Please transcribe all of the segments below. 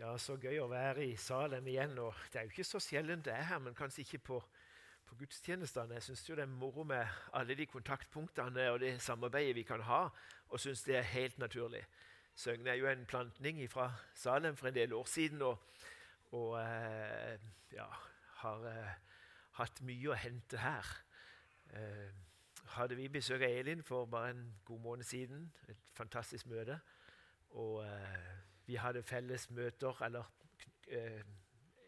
Ja, så gøy å være i Salem igjen. og Det er jo ikke så sjelden det er her, men kanskje ikke på, på gudstjenestene. Jeg syns det er moro med alle de kontaktpunktene og det samarbeidet vi kan ha, og syns det er helt naturlig. Søgne er jo en plantning fra Salem for en del år siden og, og eh, ja, har eh, hatt mye å hente her. Eh, hadde vi besøk av Elin for bare en god måned siden. Et fantastisk møte. Og eh, vi hadde felles møter, eller eh,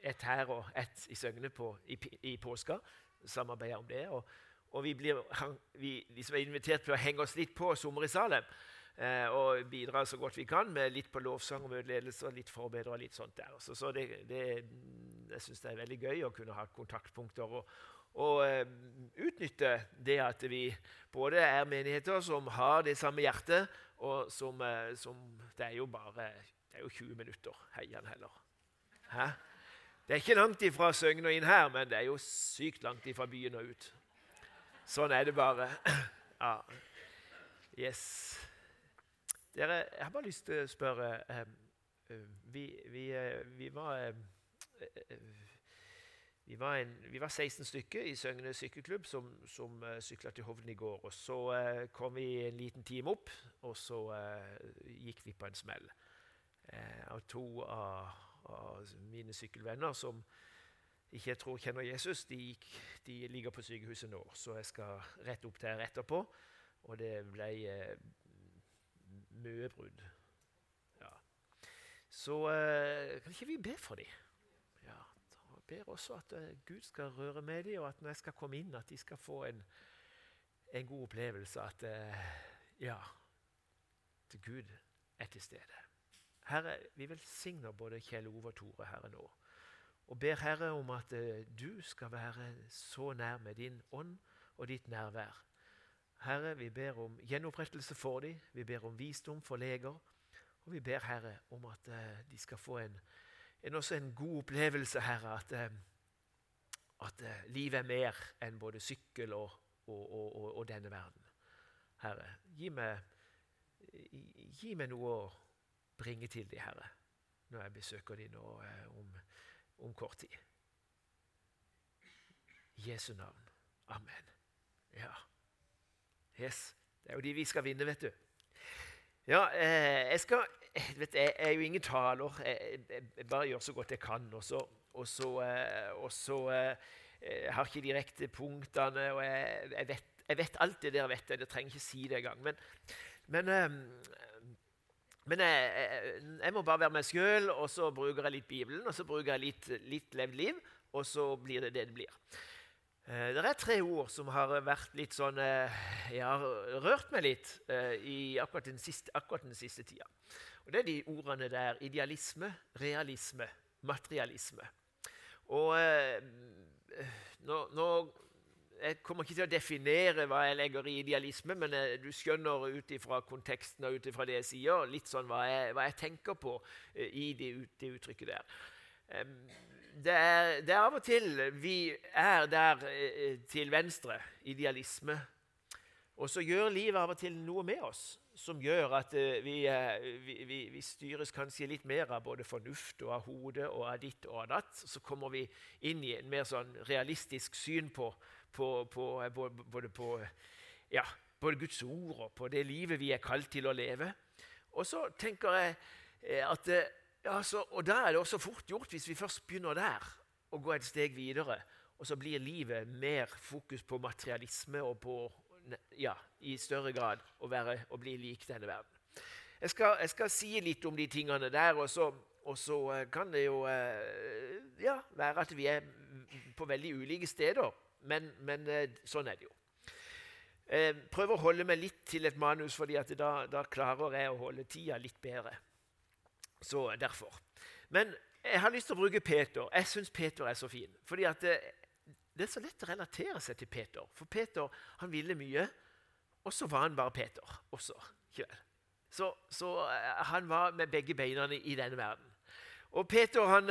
ett her og ett i Søgne på, i, i påska. Samarbeida om det. Og, og vi, blir, vi, vi, som er invitert til å henge oss litt på sommer i Salem. Eh, og bidra så godt vi kan med litt på lovsang og møteledelse og litt forbedre. og litt sånt der. Så, det, det, jeg syns det er veldig gøy å kunne ha kontaktpunkter. og, og eh, utnytte det at vi både er menigheter som har det samme hjertet, og som, uh, som Det er jo bare det er jo 20 minutter. Heian heller. Hæ? Det er ikke langt ifra Søgne og inn her, men det er jo sykt langt ifra byen og ut. Sånn er det bare. Ja. Yes. Dere, jeg har bare lyst til å spørre eh, eh vi, vi, eh, vi, var vi var, en, vi var, 16 stykker i Søgne sykkelklubb som, som sykla til Hovden i går. og Så kom vi en liten time opp, og så gikk vi på en smell eh, av to av, av, mine sykkelvenner som ikke jeg tror kjenner Jesus. De, de, ligger på sykehuset nå, så jeg skal rett opp der etterpå. Og det ble eh, mye brudd. Ja. Så eh, kan ikke vi be for dem? Ja, jeg ber også at eh, Gud skal røre med dem, og at når jeg skal komme inn, at de skal få en, en god opplevelse. At uh, ja, til Gud er til stede. Herre, vi velsigner både Kjell Ove og Tore Herre nå. Og ber Herre om at eh, du skal være så nær med din ånd og ditt nærvær. Herre, vi ber om gjenopprettelse for dem, vi ber om visdom for leger. Og vi ber Herre om at eh, de skal få en, en, også en god opplevelse, Herre. At, eh, at livet er mer enn både sykkel og, og, og, og denne verden. Herre, gi meg, gi meg noe å bringe til de, Herre, når jeg besøker de nå eh, om, om, kort tid. Jesu navn. Amen. Ja. Yes. Det er jo de vi skal vinne, vet du. Ja, eh, jeg skal vet, Jeg er jo ingen taler. Jeg, jeg, jeg, bare gjør så godt jeg kan. Og så, og så, eh, eh, Jeg har ikke direkte punktene, og jeg, vet, jeg, vet, alt det dere vet. Jeg trenger ikke si det engang. Men, men eh, men jeg, jeg, jeg, må bare være meg sjøl, og så bruker jeg litt Bibelen, og så bruker jeg litt, litt levd liv, og så blir det det det blir. Eh, det er tre ord som har vært litt sånn eh, Jeg har rørt meg litt eh, i akkurat den, siste, akkurat den siste tida. Og det er de ordene der idealisme, realisme, materialisme. Og nå, nå jeg kommer ikke til å definere hva jeg legger i idealisme, men jeg, eh, du skjønner ut ifra konteksten og ut ifra det jeg sier, litt sånn hva jeg, hva jeg tenker på uh, i det, det, uttrykket der. Det, er, det, er, av og til vi er der uh, til venstre, idealisme. Og så gjør livet av og til noe med oss som gjør at uh, vi, vi, vi, styres kanskje litt mer av både fornuft og av hodet og av ditt og av datt. Så kommer vi inn i en mer sånn realistisk syn på på, på, både på ja, både Guds ord og på det livet vi er kalt til å leve. Og så tenker jeg eh, at ja, så, Og da er det også fort gjort, hvis vi først begynner der, å gå et steg videre. Og så blir livet mer fokus på materialisme og på ja, i større grad å, være, å bli lik denne verden. Jeg skal, jeg skal, si litt om de tingene der, og så, og så eh, kan det jo eh, ja, være at vi er på veldig ulike steder men, men eh, sånn er det jo. Prøv å holde meg litt til et manus, for da, da, klarer jeg å holde tida litt bedre. Så derfor. Men jeg har lyst til å bruke Peter. Jeg syns Peter er så fin. fordi det, det, er så lett å relatere seg til Peter. For Peter han ville mye, og så var han bare Peter også. Så, så eh, han var med begge beina i denne verden. Og Peter han,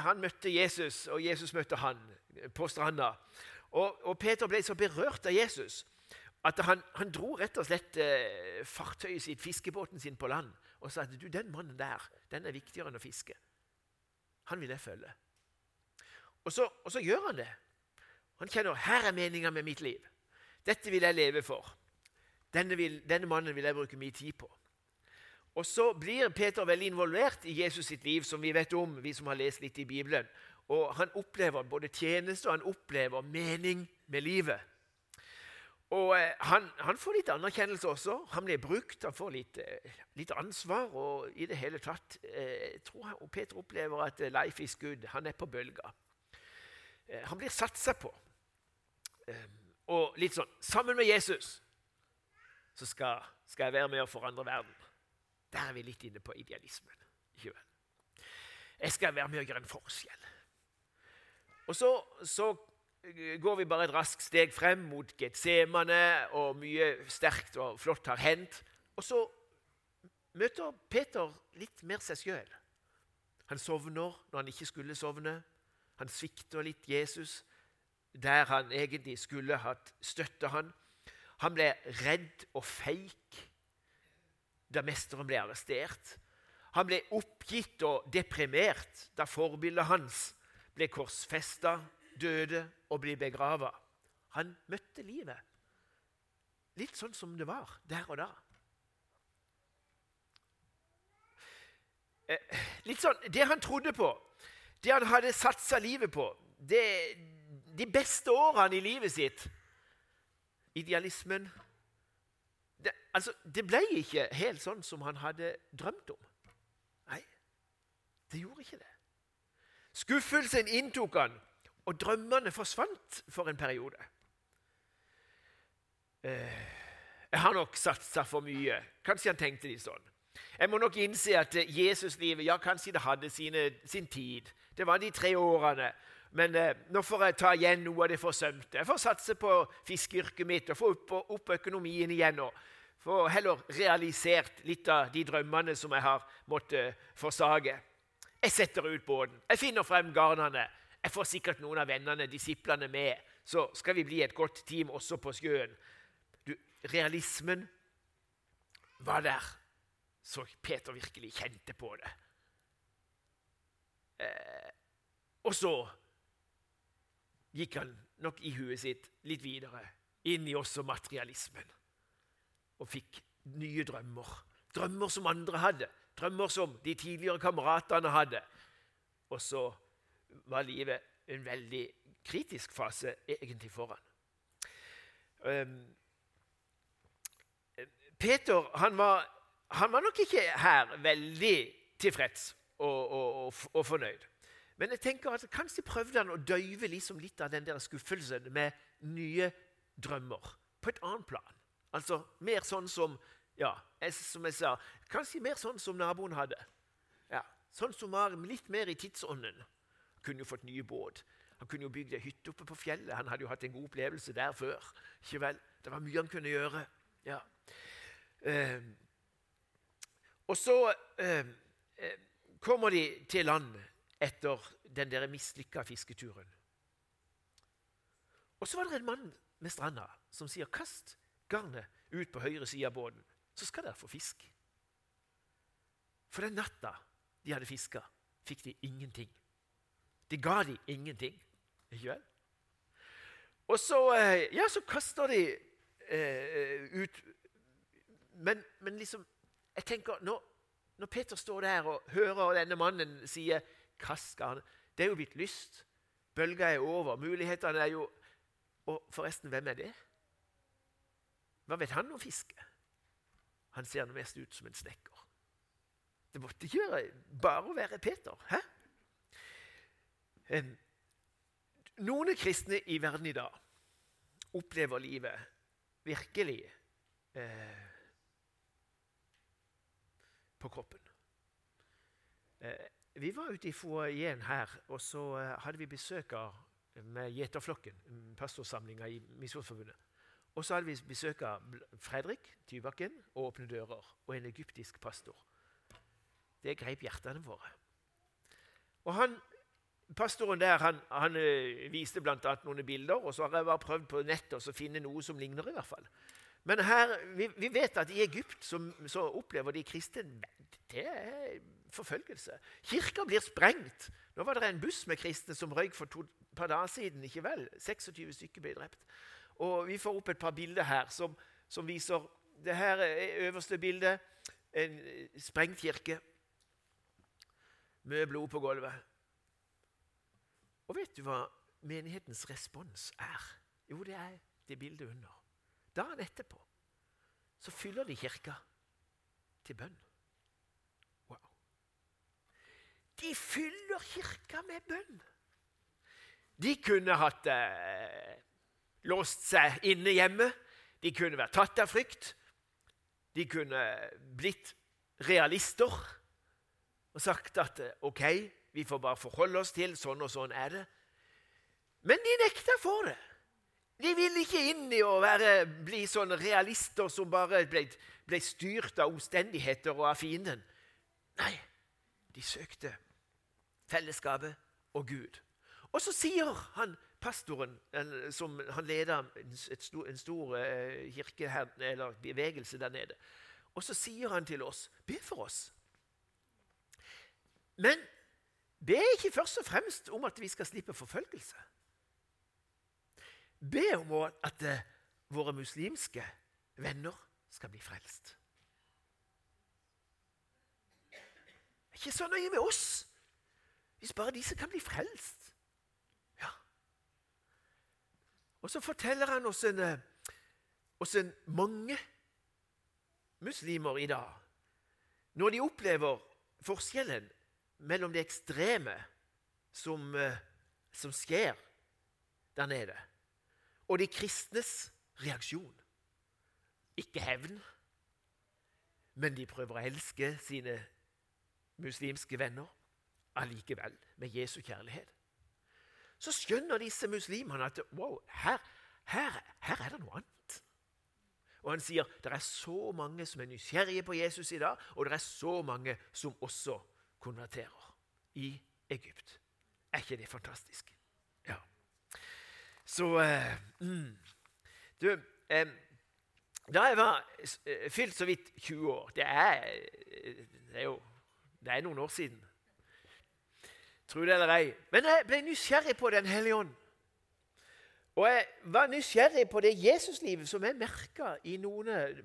han møtte Jesus, og Jesus møtte han på stranda. Og, og, Peter ble så berørt av Jesus at han, han dro rett og slett eh, fartøyet sitt, fiskebåten sin, på land og sa at du, den mannen der den er viktigere enn å fiske. Han vil jeg følge. Og så, og så gjør han det. Han kjenner her er meninga med mitt liv. Dette vil jeg leve for. Denne, vil, denne mannen vil jeg bruke mye tid på. Og Så blir Peter veldig involvert i Jesus sitt liv, som vi vet om, vi som har lest litt i Bibelen. Og Han opplever både tjeneste og han opplever mening med livet. Og eh, han, han, får litt anerkjennelse også. Han blir brukt, han får litt, eh, litt ansvar. Og i det hele tatt eh, jeg tror han, Peter opplever at eh, life is good. Han er på bølga. Han blir satsa på. Eh, og litt sånn Sammen med Jesus så skal, skal jeg være med å forandre verden. Der er vi litt inne på idealismen. Jeg skal være med å gjøre en forskjell. Og så, så går vi bare et raskt steg frem mot Getsemane, og mye sterkt og flott har hendt. Og så møter Peter litt mer seg sjøl. Han sovner når han ikke skulle sovne. Han svikter litt Jesus der han egentlig skulle hatt støtte han. Han ble redd og feik da mesteren ble arrestert. Han ble oppgitt og deprimert da forbildet hans ble korsfesta, døde og ble begrava. Han møtte livet litt sånn som det var der og da. Eh, litt sånn, Det han trodde på, det han hadde satsa livet på, det, de beste årene i livet sitt Idealismen det, altså, det ble ikke helt sånn som han hadde drømt om. Nei, det gjorde ikke det. Skuffelsen inntok han, og drømmene forsvant for en periode. Eh, jeg har nok satsa for mye. Kanskje han tenkte det sånn. Jeg må nok innse at Jesuslivet ja, kanskje det hadde sine, sin tid. Det var de tre årene men eh, nå får jeg ta igjen noe av det forsømte. Jeg får satse på fiskeyrket mitt og få opp, opp, økonomien igjen. og Få heller realisert litt av de drømmene som jeg har måttet forsage. Jeg setter ut båten. Jeg finner frem garnene. Jeg får sikkert noen av vennene, disiplene, med. Så skal vi bli et godt team også på sjøen. Du, realismen var der. Så Peter virkelig kjente på det. Eh, og så gikk han nok i huet sitt litt videre, inn i også materialismen. Og fikk nye drømmer. Drømmer som andre hadde, drømmer som de tidligere kameratene hadde. Og så var livet en veldig kritisk fase egentlig foran. Um, Peter han var, han var, nok ikke her veldig tilfreds og, og, og, og fornøyd. Men jeg tenker at kanskje prøvde han å døyve liksom litt av den der skuffelsen med nye drømmer på et annet plan. Altså mer sånn som ja, som jeg sa, kanskje mer sånn som naboen hadde. Ja, Sånn som var litt mer i tidsånden. Han kunne jo fått nye båt. Han kunne jo bygd ei hytte oppe på fjellet. Han hadde jo hatt en god opplevelse der før. Ikke vel? Det var mye han kunne gjøre. Ja. Eh, og så eh, kommer de til land etter den der mislykka fisketuren. Og så var det en mann med stranda som sier 'kast garnet ut på høyre side av båten, så skal dere få fisk'. For den natta de hadde fiska, fikk de ingenting. De ga de ingenting. Ikke vel? Og så, eh, ja, så kaster de eh, ut men, men, liksom jeg tenker, når, når Peter står der og hører denne mannen sie kasker Det er jo blitt lyst. Bølga er over. Mulighetene er jo Og forresten, hvem er det? Hva vet han om fiske? Han ser mest ut som en snekker. Det måtte ikke være bare å være Peter. Hæ? Noen kristne i verden i dag opplever livet virkelig eh, på kroppen. Eh, vi var ute i foajeen her, og så eh, hadde vi besøk av med Gjeterflokken, pastorsamlinga i Misjonsforbundet. Og så hadde vi besøk av Fredrik Tybakken og Åpne dører og en egyptisk pastor. Det grep hjertene våre. Og han, Pastoren der han, han øh, viste bl.a. noen bilder, og så har jeg bare prøvd på nettet å finne noe som ligner. i hvert fall. Men her, vi, vi vet at i Egypt så, så opplever de kristne det er forfølgelse. Kirka blir sprengt. Nå var det en buss med kristne som røyk for to par dager siden. ikke vel? 26 stykker ble drept. Og Vi får opp et par bilder her som, som viser det her er øverste bildet. En sprengt kirke. Mye blod på gulvet. Og vet du hva menighetens respons er? Jo, det er det bildet under. Dagen etterpå så fyller de kirka til bønn. Wow. De fyller kirka med bønn. De kunne hatt eh, låst seg inne hjemme. De kunne vært tatt av frykt. De kunne blitt realister og sagt at eh, ok, vi får bare forholde oss til sånn og sånn er det. Men de nekta for det. De ville ikke inn i å være, bli sånne realister som bare ble, ble styrt av omstendigheter og av fienden. Nei, de søkte fellesskapet og Gud. Og så sier han pastoren, som han leder en stor, uh, kirke her, eller bevegelse der nede, og så sier han til oss Be for oss. Men be ikke først og fremst om at vi skal slippe forfølgelse. Be om at uh, våre muslimske venner skal bli frelst. Det er ikke så nøye med oss hvis bare disse kan bli frelst. Ja. Og så forteller han oss en, eh, oss en mange muslimer i dag Når de opplever forskjellen mellom det ekstreme som, eh, som skjer der nede, og de kristnes reaksjon. Ikke hevn, men de prøver å elske sine muslimske venner allikevel, med Jesu kjærlighet så skjønner disse muslimene at wow, her, her, her er det noe annet. Og han sier det er så mange som er nysgjerrige på Jesus i dag, og det er så mange som også konverterer i Egypt. Er ikke det fantastisk? Ja. Så eh, mm. Du, eh, da jeg var eh, fylt så vidt 20 år Det er, eh, det er jo det er noen år siden. Tro det eller ei. Men jeg ble nysgjerrig på Den hellige ånd. Og jeg var nysgjerrig på det Jesuslivet som jeg merka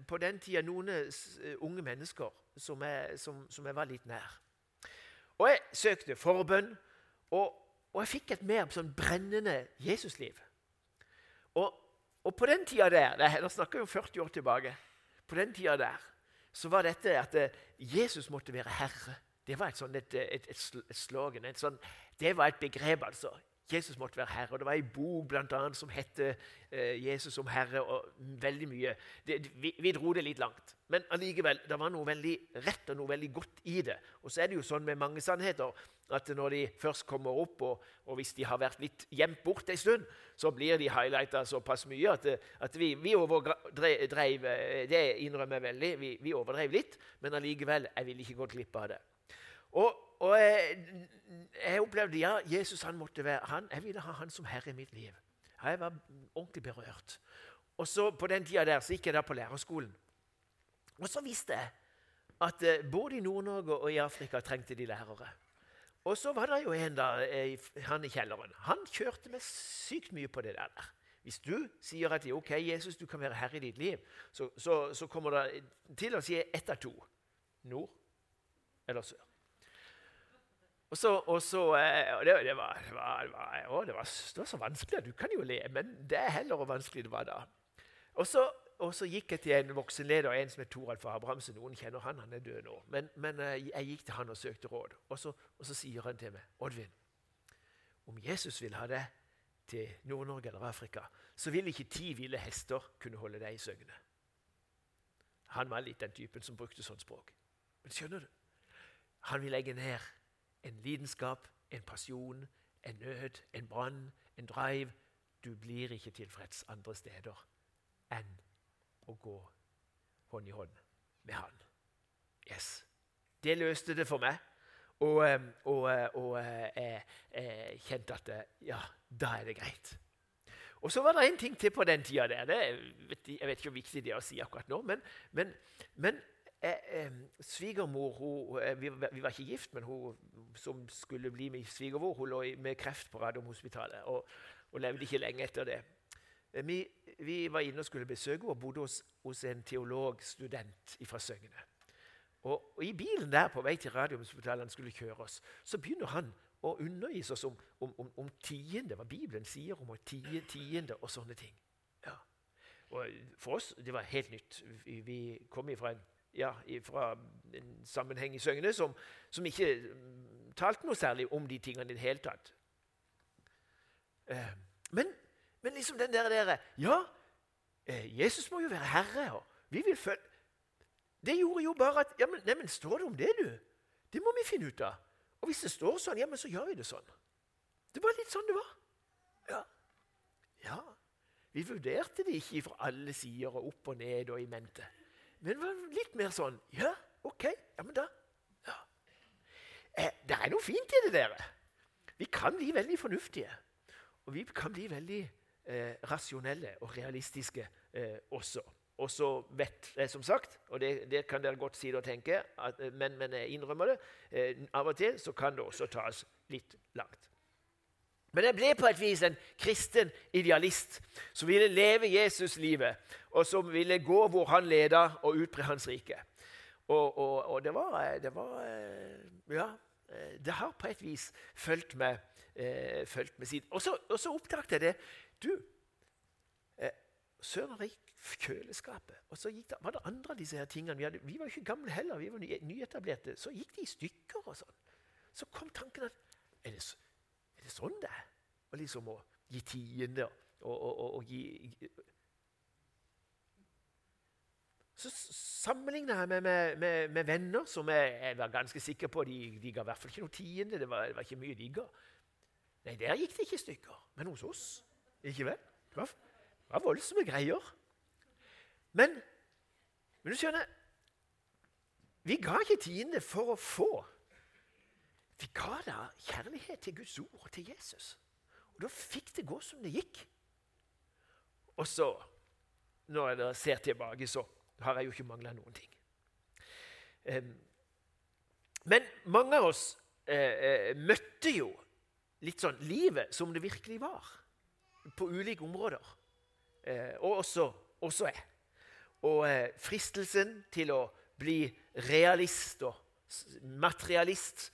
på den tida noen eh, unge mennesker som jeg, som, som jeg, var litt nær. Og jeg søkte forbønn, og, og jeg fikk et mer sånn brennende Jesusliv. Og, og på den tida der Nå snakker vi om 40 år tilbake. På den tida der så var dette at eh, Jesus måtte være herre. Det var et, sånt, et, et, et slogan. Sånt, det var et begrep, altså. Jesus måtte være herre. og Det var en bok blant annet, som het eh, 'Jesus som herre'. og veldig mye. Det, vi, vi, dro det litt langt. Men allikevel, det var noe veldig rett og noe veldig godt i det. Og så er det jo sånn med mange sannheter at når de først kommer opp, og, og hvis de har vært litt gjemt bort en stund, så blir de highlighta såpass mye at, at vi, vi, overdrev eh, Det innrømmer jeg veldig. Vi, vi overdrev litt, men allikevel, jeg vil ikke gå glipp av det. Og, og jeg, jeg, opplevde ja, Jesus han måtte være han, Jeg ville ha han som herre i mitt liv. Jeg var ordentlig berørt. Og så På den tida der så gikk jeg da på lærerskolen. Og så visste jeg at uh, både i Nord-Norge og i Afrika trengte de lærere. Og så var det jo en da, han i kjelleren. Han kjørte meg sykt mye på det der. Hvis du sier at ok, Jesus, du kan være herre i ditt liv, så, så, så kommer det til å si ett av to. Nord eller sør. Og så, og så eh, og det, det, var, det, var, var, å, det, var, det, var, så vanskelig. Du kan jo le, men det er heller hvor vanskelig det var da. Og så, og så gikk jeg til en voksenleder, en som er Toralf Abrahamsen. Noen kjenner han, han er død nå. Men, men eh, jeg gikk til han og søkte råd. Og så, og så sier han til meg, Oddvin, om Jesus vil ha deg til Nord-Norge eller Afrika, så vil ikke ti ville hester kunne holde deg i søgne. Han var litt den typen som brukte sånt språk. Men skjønner du? Han vil legge ned en lidenskap, en pasjon, en nød, en brann, en drive. Du blir ikke tilfreds andre steder enn å gå hånd i hånd med Han. Yes. Det løste det for meg. Og, og, og jeg, jeg, kjente at ja, da er det greit. Og så var det en ting til på den tida der. Det, jeg vet ikke hvor viktig det er å si akkurat nå. Men, men, men eh, Svigermor hun, eh, vi, var ikke gift, men hun som skulle bli min svigermor, hun lå med kreft på Radiumhospitalet og, og levde ikke lenge etter det. Eh, vi, vi, var inne og skulle besøke henne og bodde hos, hos en teologstudent fra Søgne. Og, og, I bilen der på vei til Radiumhospitalet han skulle kjøre oss, så begynner han å undervise oss om, om, om, om tiende, hva Bibelen sier om tie, tiende og sånne ting. Ja. Og For oss det var helt nytt. Vi, vi kom ifra en, ja, fra en sammenheng i Søgne som, som ikke um, talte noe særlig om de tingene i det hele tatt. Eh, men, men, liksom den der, der Ja, eh, Jesus må jo være herre, og vi vil følge Det gjorde jo bare at ja, men, nei, Står det om det, du? Det må vi finne ut av. Og hvis det står sånn, ja, men så gjør vi det sånn. Det var litt sånn det var. Ja. ja. Vi vurderte det ikke fra alle sider og opp og ned og i mente. Men det var litt mer sånn Ja, OK. Ja, men da ja. Eh, Det er noe fint i det, dere. Vi kan bli veldig fornuftige. Og vi kan bli veldig eh, rasjonelle og realistiske eh, også. Og så vet jeg, som sagt, og det, det, kan dere godt si og tenke, at, eh, men, men, jeg innrømmer det, eh, av og til så kan det også tas litt langt. Men jeg ble på et vis en kristen idealist som ville leve Jesus-livet, og som ville gå hvor han leda, og utbre hans rike. Og, og, og det, var, eh, det var Ja, det har på et vis fulgt med, eh, fulgt med siden. Og så, så oppdaget jeg det. Du, eh, Søren Rik kjøleskapet. Og så det, var det andre av disse her tingene. Vi, hadde, vi var ikke gamle heller, vi var nyetablerte. Så gikk de i stykker og sånn. Så kom tanken at er det, er det sånn det er? Og liksom å gi tiende og, og, og, og gi Så sammenligna jeg meg med, med, med, venner som jeg, jeg, var ganske sikker på de, de ga i hvert fall ikke noe tiende. Det var, det var ikke mye de ga. Nei, der gikk det ikke i stykker. Men hos oss ikke vel? Det var, det var voldsomme greier. Men, men du skjønner Vi ga ikke tiende for å få. Vi ga da kjærlighet til Guds ord og til Jesus. Og da fikk det gå som det gikk. Og så, når jeg ser tilbake, så har jeg jo ikke mangla noen ting. Men mange av oss eh, eh, møtte jo litt sånn livet som det virkelig var, på ulike områder. Eh, og også, også jeg. Og fristelsen til å bli realist og materialist,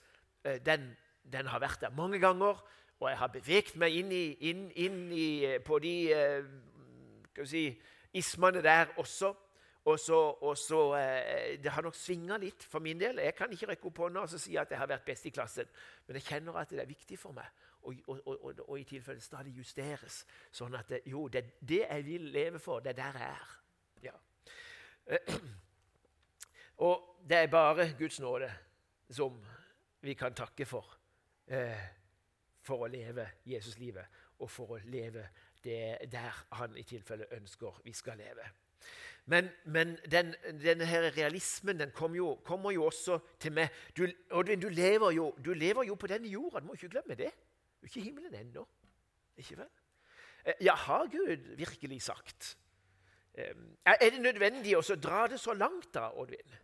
den, den, har vært der mange ganger. Og jeg har beveget meg inn, i, inn, inn i, eh, på de eh, si, ismene der også. Og så, og så eh, Det har nok svinga litt for min del. Jeg kan ikke rekke opp hånda og si at jeg har vært best i klassen, men jeg kjenner at det er viktig for meg. Og, og, og i tilfelle stadig justeres. Sånn at det, jo, det, er det jeg vil leve for, det er der jeg er. Ja. Og det er bare Guds nåde som vi kan takke for. Eh, for å leve Jesuslivet, og for å leve det der han i tilfelle ønsker vi skal leve. Men, men den, denne her realismen den kommer jo, kommer jo også til meg. Du, Oddvin, du, lever jo, du lever jo på denne jorda. Du må ikke glemme det. Du er ikke i himmelen ennå. Ikke vel? Eh, ja, har Gud virkelig sagt Ehm, er det nødvendig å dra det så langt, da, Oddvin?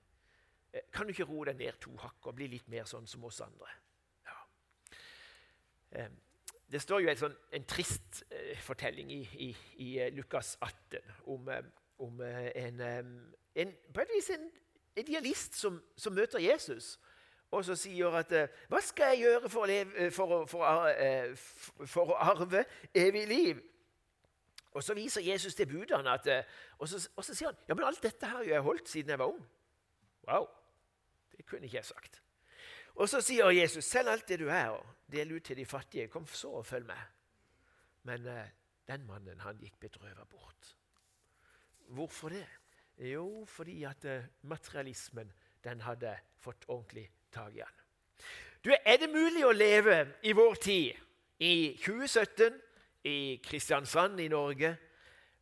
Eh, kan du ikke roe deg ned to hakk og bli litt mer sånn som oss andre? Ja. Det står jo en, sånn, en trist uh, fortelling i, i, i uh, Lukas 18 om, om en, en, på et vis en idealist som, som, møter Jesus, og så sier at 'Hva skal jeg gjøre for å, leve, for, for, for å arve evig liv?' Og Så viser Jesus til budene, at, eh, og, så, og så sier han ja, men alt dette har jeg holdt siden jeg var ung. Wow, det kunne ikke jeg sagt. Og så sier Jesus selg alt det du er, og del ut til de fattige. Kom så og følg med. Men eh, den mannen han gikk bedrøvet bort. Hvorfor det? Jo, fordi at eh, materialismen den hadde fått ordentlig tak i han. Du, Er det mulig å leve i vår tid, i 2017, i Kristiansand i Norge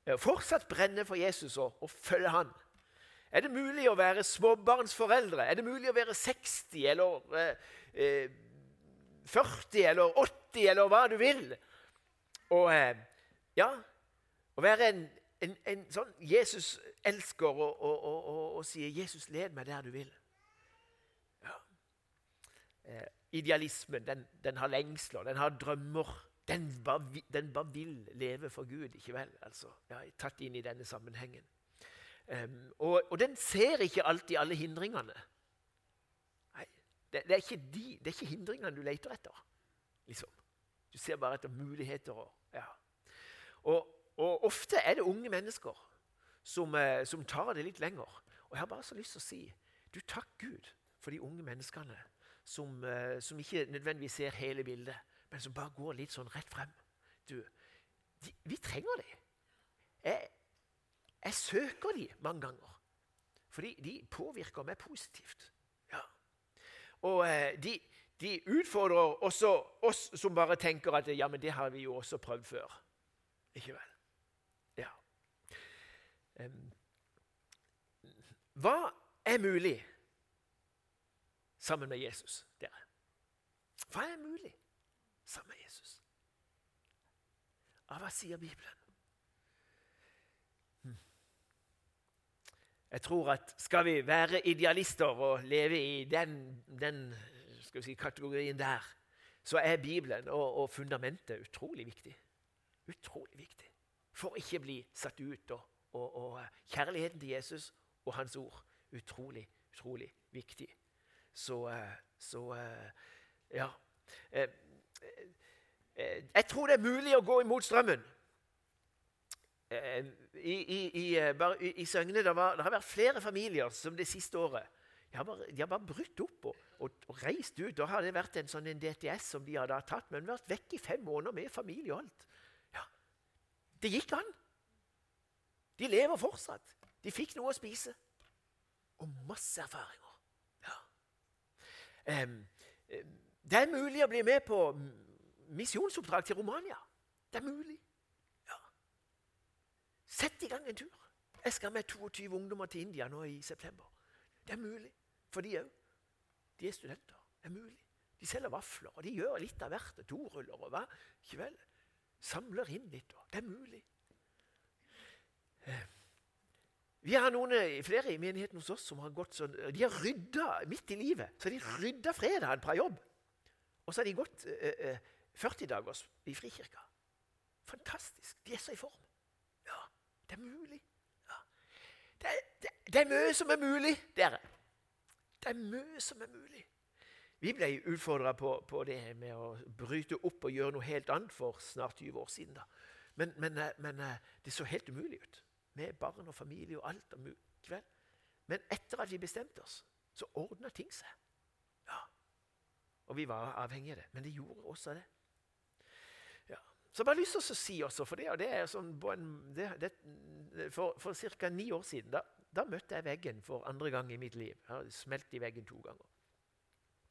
eh, fortsatt brenne for Jesus og, og følge han? Er det mulig å være småbarnsforeldre? Er det mulig å være 60 eller eh, 40 eh, eller 80 eller hva du vil? Og eh, ja, å være en en, en sånn Jesus elsker og, og, og, og, sier 'Jesus, led meg der du vil'. Ja. Eh, idealismen den, den, har lengsler, den har drømmer. Den bare, den bare, vil leve for Gud, ikke vel? Altså, ja, tatt inn i denne sammenhengen. Um, og, og, den ser ikke alltid alle hindringene. Nei, det, det, er ikke de, det er ikke hindringene du leter etter. liksom. Du ser bare etter muligheter. Og, ja. og, og ofte er det unge mennesker som, eh, som, tar det litt lenger. Og jeg har bare så lyst til å si du takk Gud for de unge menneskene som, eh, som ikke nødvendigvis ser hele bildet, men som bare går litt sånn rett frem. Du, de, vi trenger dem. Jeg, jeg søker de mange ganger. Fordi de påvirker meg positivt. Ja. Og eh, de, de, utfordrer også oss som bare tenker at ja, men det har vi jo også prøvd før. Ikke vel? Ja. Hva er mulig sammen med Jesus, dere? Hva er mulig sammen med Jesus? Ja, hva sier Bibelen? Jeg tror at skal vi være idealister og leve i den, den si, kategorien der, så er Bibelen og, og, fundamentet utrolig viktig. Utrolig viktig. For ikke bli satt ut. Og, og, og kjærligheten til Jesus og hans ord utrolig, utrolig viktig. Så, eh, så eh, ja. Eh, jeg tror det er mulig å gå imot strømmen. I, i, i, i Søgne det, var, det har vært flere familier som det siste året de har bare, de har bare brutt opp og, og, og, reist ut. Da har det vært en sånn en DTS som de hadde tatt, men vært vekk i fem måneder med familie og alt. Ja, Det gikk an. De lever fortsatt. De fikk noe å spise. Og masse erfaringer. Det er mulig å bli med på misjonsoppdrag til Romania. Det er mulig. Sett i gang en tur. Jeg skal med 22 ungdommer til India nå i september. Det er mulig for de òg. De er studenter. Det er mulig. De selger vafler, og de gjør litt av hvert. Doruller og hva. Ikke vel? Samler inn litt. Og det er mulig. Vi har noen, eh, flere i menigheten hos oss som har gått sånn, de har rydda midt i livet. Så de rydda fredagen fra jobb. Og så har de gått eh, 40 dager dagers i Frikirka. Fantastisk. De er så i form. Det er mulig. Ja. Det, det, det, er mye som er mulig, dere. Det er mye som er mulig. Vi ble utfordra på, på, det med å bryte opp og gjøre noe helt annet for snart 20 år siden. da. Men, men, eh, men det så helt umulig ut med barn og familie og alt. om kveld. Men etter at vi bestemte oss, så ordna ting seg. Ja. Og vi var avhengige av det. Men det gjorde også det. Så jeg bare lyst til å si også, for det, og det er sånn det, det, For, for ca. ni år siden da, da, møtte jeg veggen for andre gang i mitt liv. Jeg hadde smelt i veggen to ganger.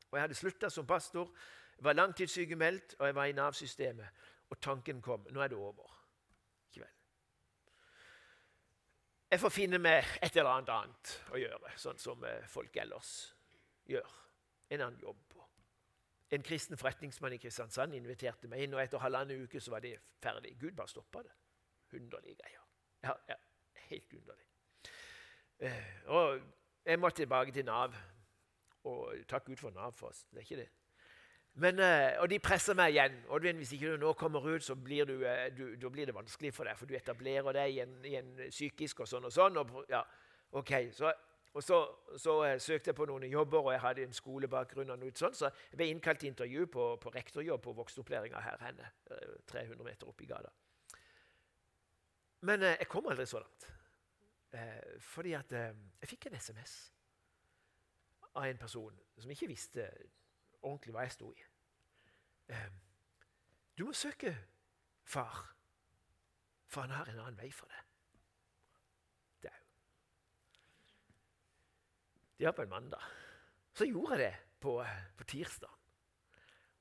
Og Jeg hadde slutta som pastor, jeg var langtidssykemeldt og jeg var i Nav-systemet. Og tanken kom nå er det over. Jeg får finne meg et eller annet annet å gjøre, sånn som eh, folk ellers gjør. En annen jobb. En kristen forretningsmann i Kristiansand inviterte meg inn, og etter halvannen uke så var det ferdig. Gud bare stoppa det. Underlige greier. Ja, ja, helt underlig. Eh, og jeg måtte tilbake til Nav. Og takk Gud for Nav, for oss. Det er ikke det. Men, eh, og de presser meg igjen. Oddvin, Hvis ikke du nå kommer ut, så blir, du, eh, du, da blir det vanskelig for deg. For du etablerer deg igjen, igjen psykisk og sånn og sånn. Og, ja, ok, så, og så, så uh, søkte jeg på noen jobber, og jeg hadde en skolebakgrunn. og noe sånt, Så jeg ble innkalt til intervju på, på rektorjobb på voksenopplæringa her henne. 300 meter oppe i gata. Men uh, jeg kom aldri så langt. Fordi at jeg fikk en SMS av en person som ikke visste ordentlig hva jeg sto i. Du må søke far, for han har en annen vei for deg. Det er jo Det var på en mandag. Så gjorde jeg det på, på tirsdag.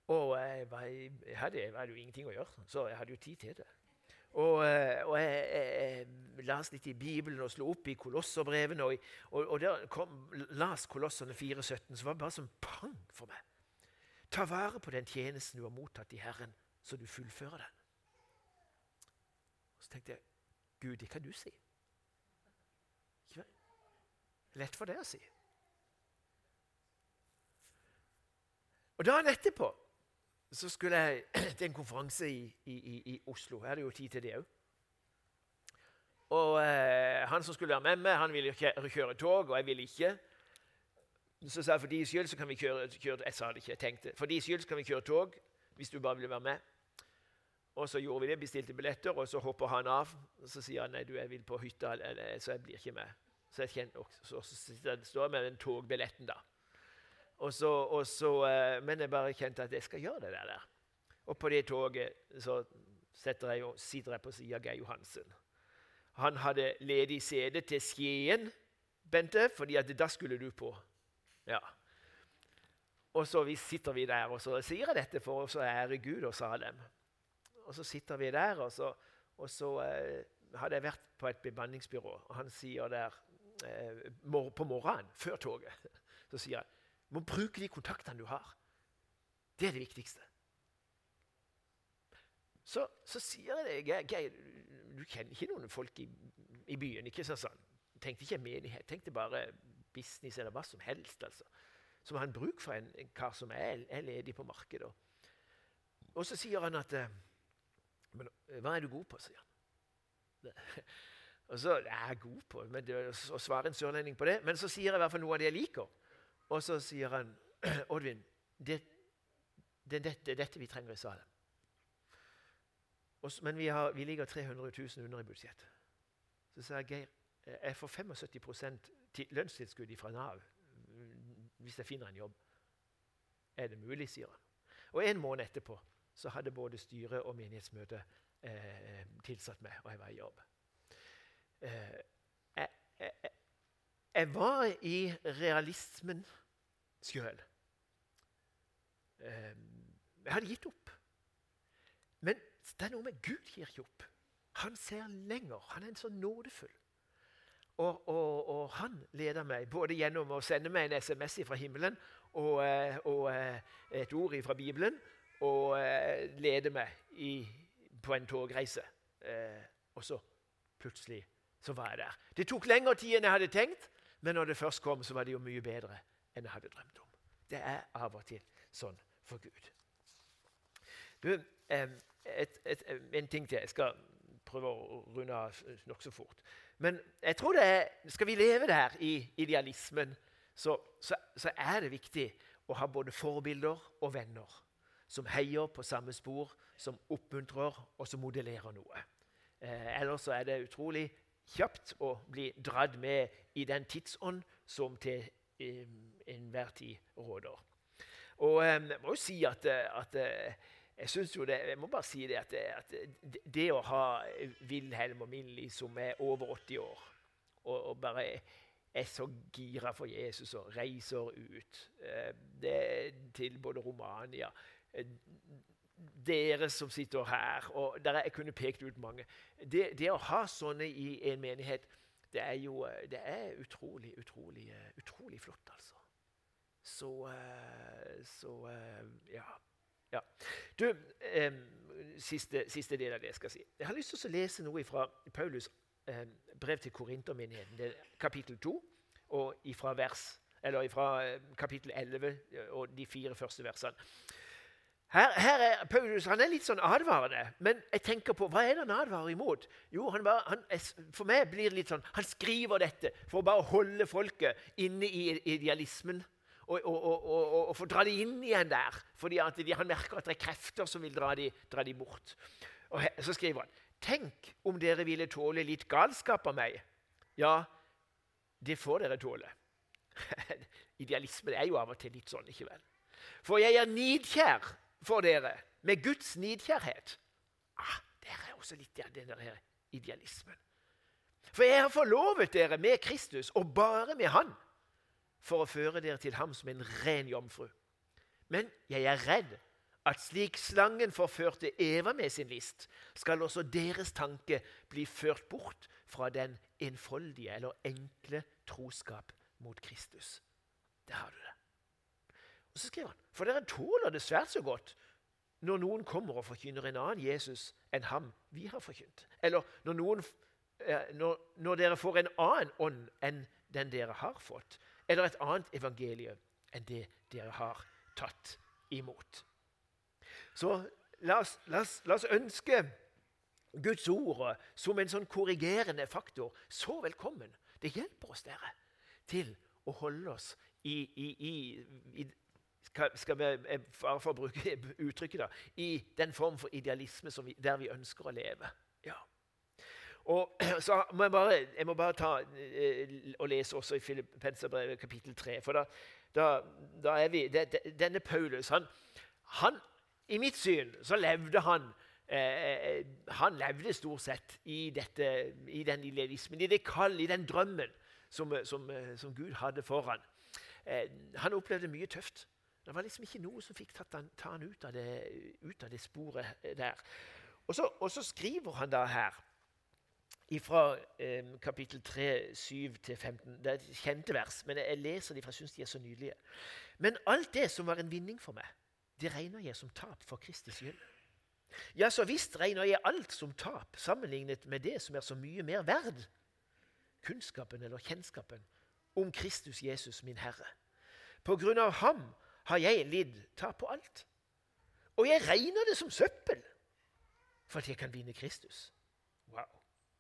Og jeg, var, jeg, hadde, jeg hadde jo ingenting å gjøre, så jeg hadde jo tid til det. Og, eh, og jeg, jeg, las litt i Bibelen og slo opp i kolosserbrevene. Og, og, og der kom, las Kolosserne 4,17, så var det bare som pang for meg. Ta vare på den tjenesten du har mottatt i Herren, så du fullfører den. Så tenkte jeg Gud, det kan du si. Ikke vel? Lett for deg å si. Og Dagen etterpå så skulle jeg til en konferanse i, i, i Oslo. Jeg hadde jo tid til det òg. Og eh, han som skulle være med meg, han ville kjøre, kjøre tog, og jeg ville ikke. Så sa jeg for de skyld så kan vi kjøre, kjøre Jeg sa det ikke, jeg tenkte. For de skyld så kan vi kjøre tog hvis du bare vil være med. Og så gjorde vi det, bestilte billetter, og så hopper han av. Og så sier han nei, du, jeg vil på hytta, så jeg blir ikke med. Så jeg kjenner, så, så, så står jeg med den togbilletten, da. Og så, og så, eh, men jeg bare kjente at jeg skal gjøre det der. Og på det toget så sitter jeg, på siden av Geir Johansen. Han hadde ledig sete til Skien, Bente, fordi at da skulle du på. Ja. Og så vi sitter vi der, og så sier jeg dette for å ære Gud og Salem. Og så sitter vi der, og så, og så eh, hadde jeg vært på et bemanningsbyrå, og han sier der eh, på morgenen, før toget, så sier han må bruke de kontaktene du har. Det er det viktigste. Så, så sier jeg det, Geir, du kjenner ikke noen folk i, i byen. ikke sånn. Tenkte ikke menighet, tenkte bare business eller hva som helst. altså. Som har en bruk for en, en kar som er, er, ledig på markedet. Og så sier han at eh, Men eh, hva er du god på? sier han. Og så jeg er god på men det, å svare en sørlending på det. Men så sier jeg i hvert fall noe av det jeg liker. Og så sier han Oddvin, det, det, er dette vi trenger i Salem. men vi, har, vi, ligger 300 000 under i budsjett. Så sa jeg Geir, jeg får 75% lønnstilskudd fra Nav hvis jeg finner en jobb. Er det mulig, sier han. Og En måned etterpå så hadde både styret og menighetsmøtet eh, tilsatt meg, og jeg var i jobb. Eh, jeg, var i realismen sjøl. Eh, jeg hadde gitt opp. Men det er noe med Gud gir ikke opp. Han ser lenger. Han er en så nådefull. Og, og, og, han leder meg både gjennom å sende meg en SMS fra himmelen og, eh, og eh, et ord fra Bibelen, og eh, leder meg i, på en togreise. Og så plutselig så var jeg der. Det tok lengre tid enn jeg hadde tenkt, men når det først kom, så var det jo mye bedre enn jeg hadde drømt om. Det er av og til sånn for Gud. Du, et, et, en ting til. Jeg skal prøve å runde av nokså fort. Men jeg tror det er, skal vi leve der i idealismen, så, så, så, er det viktig å ha både forbilder og venner som heier på samme spor, som oppmuntrer og som modellerer noe. Eh, ellers så er det utrolig kjapt å bli dratt med i den tidsånd som til enhver tid råder. Og jeg må jo si at, at eh, jeg jo det, jeg må bare si det at, at det å ha Wilhelm og Millie som er over 80 år, og, og bare er så gira for Jesus og reiser ut eh, det, til både Romania eh, Dere som sitter her, og der jeg kunne pekt ut mange det, det, å ha sånne i en menighet, det er jo det er utrolig, utrolig, utrolig flott, altså. Så, eh, så ja. Ja. Du, eh, siste, siste, del av det jeg skal si. Jeg har lyst til å lese noe fra Paulus' eh, brev til Korintermenigheten, kapittel 2, og ifra, vers, eller fra eh, kapittel 11 eh, og de fire første versene. Her, her, er Paulus han er litt sånn advarende, men jeg tenker på, hva er det han advarer imot? Jo, han bare, han, For meg blir det litt sånn Han skriver dette for å bare holde folket inne i idealismen og, og, og, og, få dra de inn igjen der. fordi de, han merker at det er krefter som vil dra de, dra de bort. Og her, Så skriver han Tenk om dere ville tåle litt galskap av meg. Ja, det får dere tåle. Idealisme er jo av og til litt sånn, ikke vel? For jeg er nidkjær for dere med Guds nidkjærhet. Ah, Der er også litt av den der idealismen. For jeg har forlovet dere med Kristus, og bare med Han for å føre dere til ham som en ren jomfru. Men jeg er redd at slik slangen forførte Eva med sin list, skal også deres tanke bli ført bort fra den enfoldige eller enkle troskap mot Kristus. Der har du det. Så skriver han, For dere tåler det svært så godt når noen kommer og forkynner en annen Jesus enn ham vi har forkynt. Eller når noen når, når dere får en annen ånd enn den dere har fått, eller et annet evangelium enn det dere har tatt imot. Så la oss, la oss, la oss ønske Guds ord som en sånn korrigerende faktor så velkommen. Det hjelper oss, dere, til å holde oss i, i, i, i skal vi bare for å bruke uttrykket da, i den form for idealisme vi, der vi ønsker å leve. Ja. Og så må jeg, bare, jeg må bare ta eh, og lese også i Filippenserbrevet kapittel 3. For da, da, da er vi det, Denne Paulus han, han, I mitt syn så levde han eh, Han levde stort sett i, dette, i den idealismen, i det kall, i den drømmen som, som, som Gud hadde for han. Eh, han opplevde mye tøft. Det var liksom ikke noe som fikk tatt han, ta han ut av, det, ut av det sporet der. Og så, og så skriver han da her fra eh, kapittel 3, 7 til 15. Det er kjente vers, men jeg leser de, for jeg syns de er så nydelige. Men alt det som var en vinning for meg, det regner jeg som tap for Kristus skyld. Ja, så visst regner jeg alt som tap sammenlignet med det som er så mye mer verd. Kunnskapen eller kjennskapen om Kristus Jesus, min Herre. På grunn av ham har jeg lidd tap på alt. Og jeg regner det som søppel for at jeg kan vinne Kristus. Wow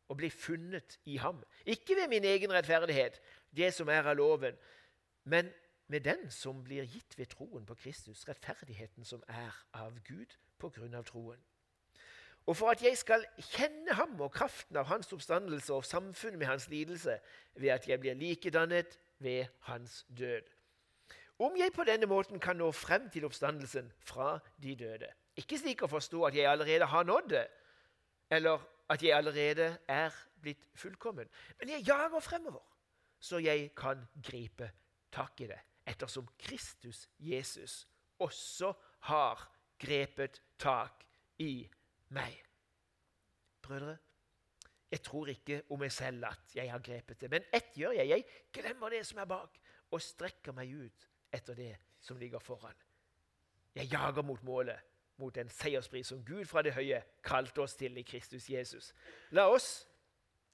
og bli funnet i ham. Ikke ved min egen rettferdighet, det som er av loven, men med den som blir gitt ved troen på Kristus, rettferdigheten som er av Gud på grunn av troen. Og for at jeg skal kjenne ham og kraften av hans oppstandelse og samfunnet med hans lidelse, ved at jeg blir likedannet ved hans død. Om jeg på denne måten kan nå frem til oppstandelsen fra de døde. Ikke slik å forstå at jeg allerede har nådd det, eller at jeg allerede er blitt fullkommen. Men jeg jager fremover, så jeg kan gripe tak i det, ettersom Kristus Jesus også har grepet tak i meg. Brødre, jeg tror ikke om meg selv at jeg har grepet det, men ett gjør jeg. Jeg glemmer det som er bak, og strekker meg ut etter det som ligger foran. Jeg jager mot målet mot den seierspris som Gud fra det høye kalte oss til i Kristus Jesus. La oss,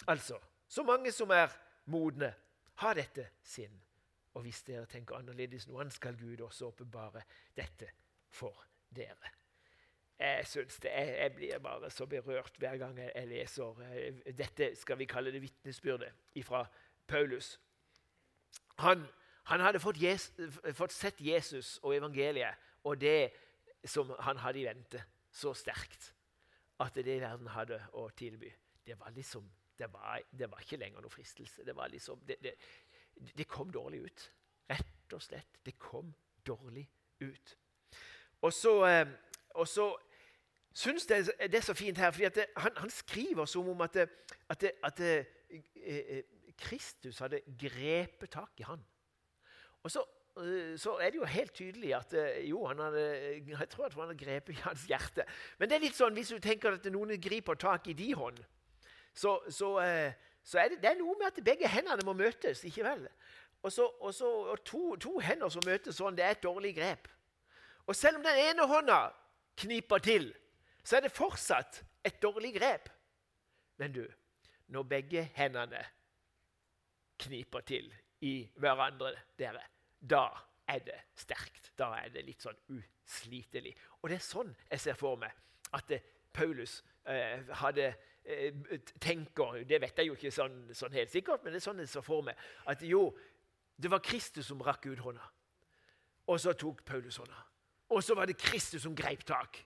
altså, så mange som er modne, ha dette sinn. Og hvis dere tenker annerledes noe annet, skal Gud også åpenbare dette for dere. Jeg synes det, jeg, jeg blir bare så berørt hver gang jeg leser eh, dette skal vi kalle det vitnesbyrdet fra Paulus. Han, han hadde fått, Jesus, fått, sett Jesus og evangeliet, og det som han hadde i vente, så sterkt at det verden hadde å tilby, det var liksom det var, det var ikke lenger noe fristelse. Det, liksom, det, det, det, kom dårlig ut. Rett og slett. Det kom dårlig ut. Og så, eh, og så syns jeg det er så fint her, fordi han, han, skriver som om at, at, at eh, eh, Kristus hadde grepet tak i han. Og så Eh, så er det jo helt tydelig at eh, jo, hadde, jeg tror at han hadde grepet i hans hjerte. Men det er litt sånn, hvis du tenker at noen griper tak i din hånd, så, så, så er det, det, er noe med at begge hendene må møtes. ikke vel? Og, så, og, så, og to, to, hender som møtes sånn, det er et dårlig grep. Og selv om den ene hånda kniper til, så er det fortsatt et dårlig grep. Men du, når begge hendene kniper til i hverandre, dere, da er det sterkt. Da er det litt sånn uslitelig. Og det er sånn jeg ser for meg at eh, Paulus eh, hadde eh, tenker Det vet jeg jo ikke sånn, sånn, helt sikkert, men det er sånn jeg ser for meg. At jo, det var Kristus som rakk ut hånda. Og så tok Paulus hånda. Og så var det Kristus som greip tak.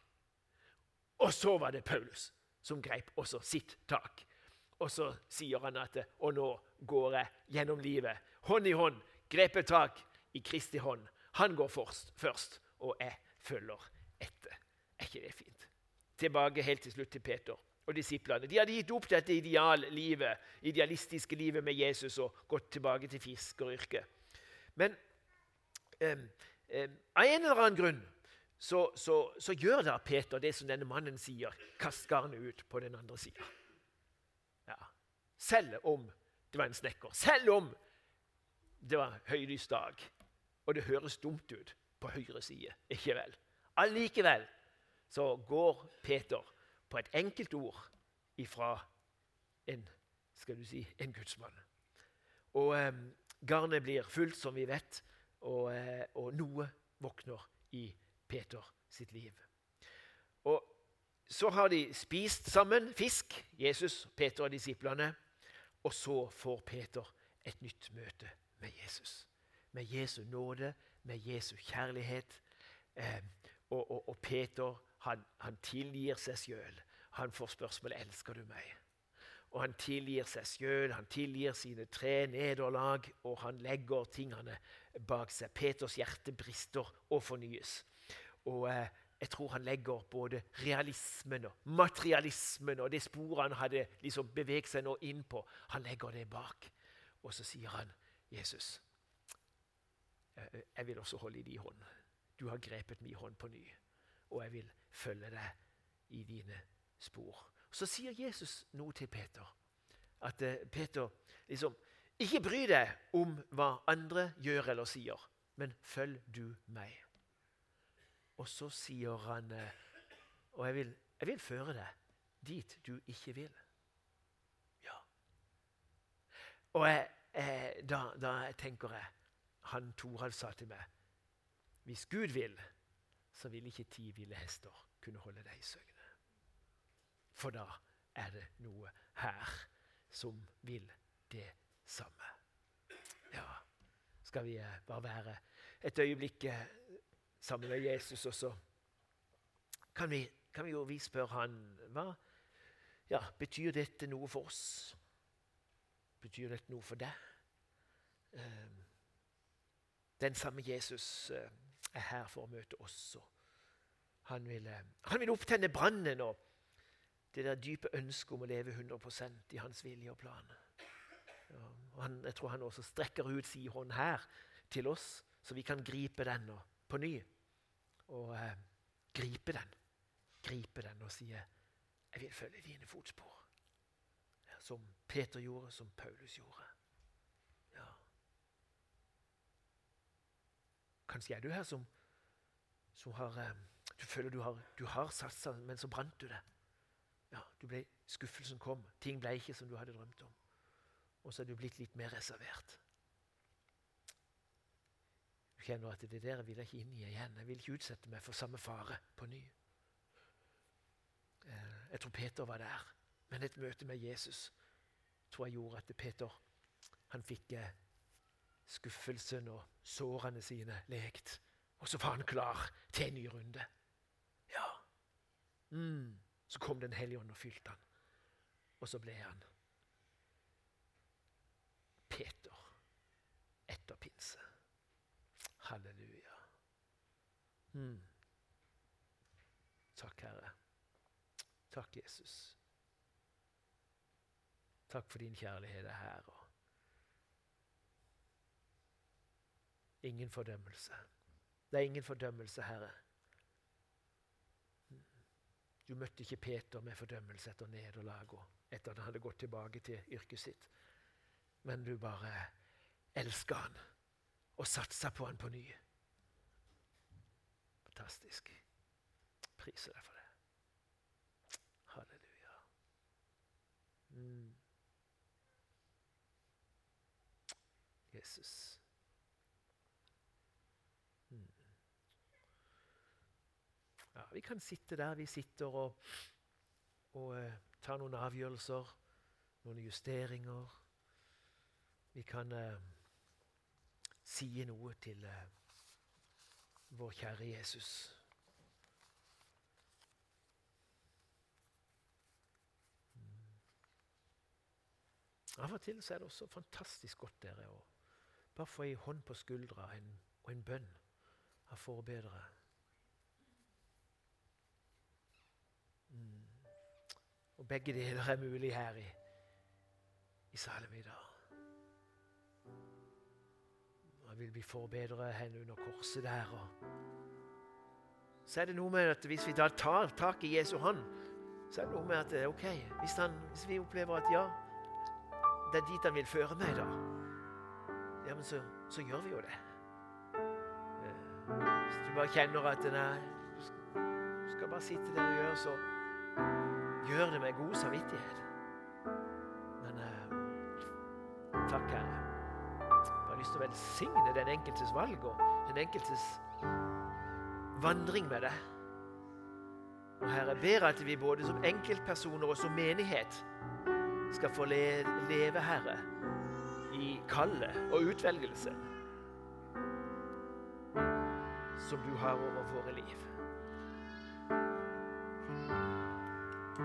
Og så var det Paulus som greip også sitt tak. Og så sier han at Og nå går jeg gjennom livet, hånd i hånd, grepet tak i Kristi hånd. Han går først, først, og jeg følger etter. Er ikke det fint? Tilbake helt til slutt til Peter og disiplene. De hadde gitt opp dette ideallivet, idealistiske livet med Jesus og gått tilbake til fiskeryrket. Men eh, eh, av en eller annen grunn så, så, så, gjør da Peter det som denne mannen sier. Kast garnet ut på den andre sida. Ja. Selv om det var en snekker. Selv om det var høylysdag og det høres dumt ut på høyre side. Ikke vel? Allikevel så går Peter på et enkelt ord ifra en skal du si, en gudsmann. Og eh, garnet blir fullt, som vi vet, og, eh, og noe våkner i Peter sitt liv. Og så har de spist sammen fisk, Jesus, Peter og disiplene. Og så får Peter et nytt møte med Jesus. Med Jesu nåde, med Jesu kjærlighet. Eh, og, og, og, Peter han, han tilgir seg sjøl. Han får spørsmålet 'Elsker du meg?' Og han tilgir seg sjøl, han tilgir sine tre nederlag, og han legger tingene bak seg. Peters hjerte brister og fornyes. Og eh, jeg tror han legger både realismen og materialismen og det sporet han hadde liksom beveget seg nå inn på, han legger det bak. Og så sier han, Jesus, jeg vil også holde i din hånd. Du har grepet min hånd på ny, og jeg vil følge deg i dine spor. Så sier Jesus noe til Peter. At uh, Peter liksom Ikke bry deg om hva andre gjør eller sier, men følg du meg. Og så sier han uh, Og jeg vil, jeg vil føre deg dit du ikke vil. Ja. Og jeg, jeg, da, da, tenker jeg Han Torald sa til meg Hvis Gud vil, så vil ikke ti ville hester kunne holde deg i søgne. For da er det noe her som vil det samme. Ja, skal vi eh, bare være et øyeblikk eh, sammen med Jesus, og så kan vi, kan vi jo vi spørre han hva ja, Betyr dette noe for oss? Betyr dette noe for deg? Eh, den samme Jesus er her for å møte oss. Han vil, han vil opptenne brannen og det der dype ønsket om å leve 100% i hans vilje og plan. Og han, jeg tror han også strekker ut sin hånd her til oss, så vi kan gripe den og, på ny. Og eh, gripe den. Gripe den og si 'Jeg vil følge dine fotspor'. Som Peter gjorde, som Paulus gjorde. Kanskje er du her som, som har eh, Du føler du har, du har satsa, men så brant du det. Ja, ble, Skuffelsen kom. Ting ble ikke som du hadde drømt om. Og så er du blitt litt mer reservert. Du kjenner at det der vil jeg ikke inn i igjen. Jeg vil ikke utsette meg for samme fare på ny. Eh, jeg tror Peter var der, men et møte med Jesus tror jeg gjorde at Peter han fikk eh, skuffelsen og sårene sine lekt. Og så var han klar til en ny runde. Ja. Mm. Så kom Den hellige ånd og fylte han. Og så ble han Peter etter pinse. Halleluja. Mm. Takk, Herre. Takk, Jesus. Takk for din kjærlighet er her. Og ingen fordømmelse. Det er ingen fordømmelse, Herre. Du møtte ikke Peter med fordømmelse etter nederlag og etter at han hadde gått tilbake til yrket sitt. Men du bare elska han og satsa på han på ny. Fantastisk. Priser deg for det. Halleluja. Mm. Jesus. Ja, vi kan sitte der vi sitter og, og eh, ta noen avgjørelser, noen justeringer. Vi kan eh, si noe til eh, vår kjære Jesus. Mm. Av og til er det også fantastisk godt dere, å bare få ei hånd på skuldra en, og en bønn av forbedere. Og begge deler er mulig her i, i dag. Jeg vil bli forbedret henne under korset der. Og så er det noe med at hvis vi da tar tak i Jesu hånd, så er det noe med at ok, hvis, han, hvis vi opplever at ja, det er dit han vil føre meg, da, ja, men så, så gjør vi jo det. Eh, hvis du bare kjenner at nei, du skal bare sitte der og gjøre så gjør det med god samvittighet. Men eh, Takk, Herre. Jeg har lyst til å velsigne den enkeltes valg og den enkeltes vandring med deg. Og Herre, jeg ber at vi både som enkeltpersoner og som menighet skal få leve, Herre, i kallet og utvelgelsen som du har over våre liv.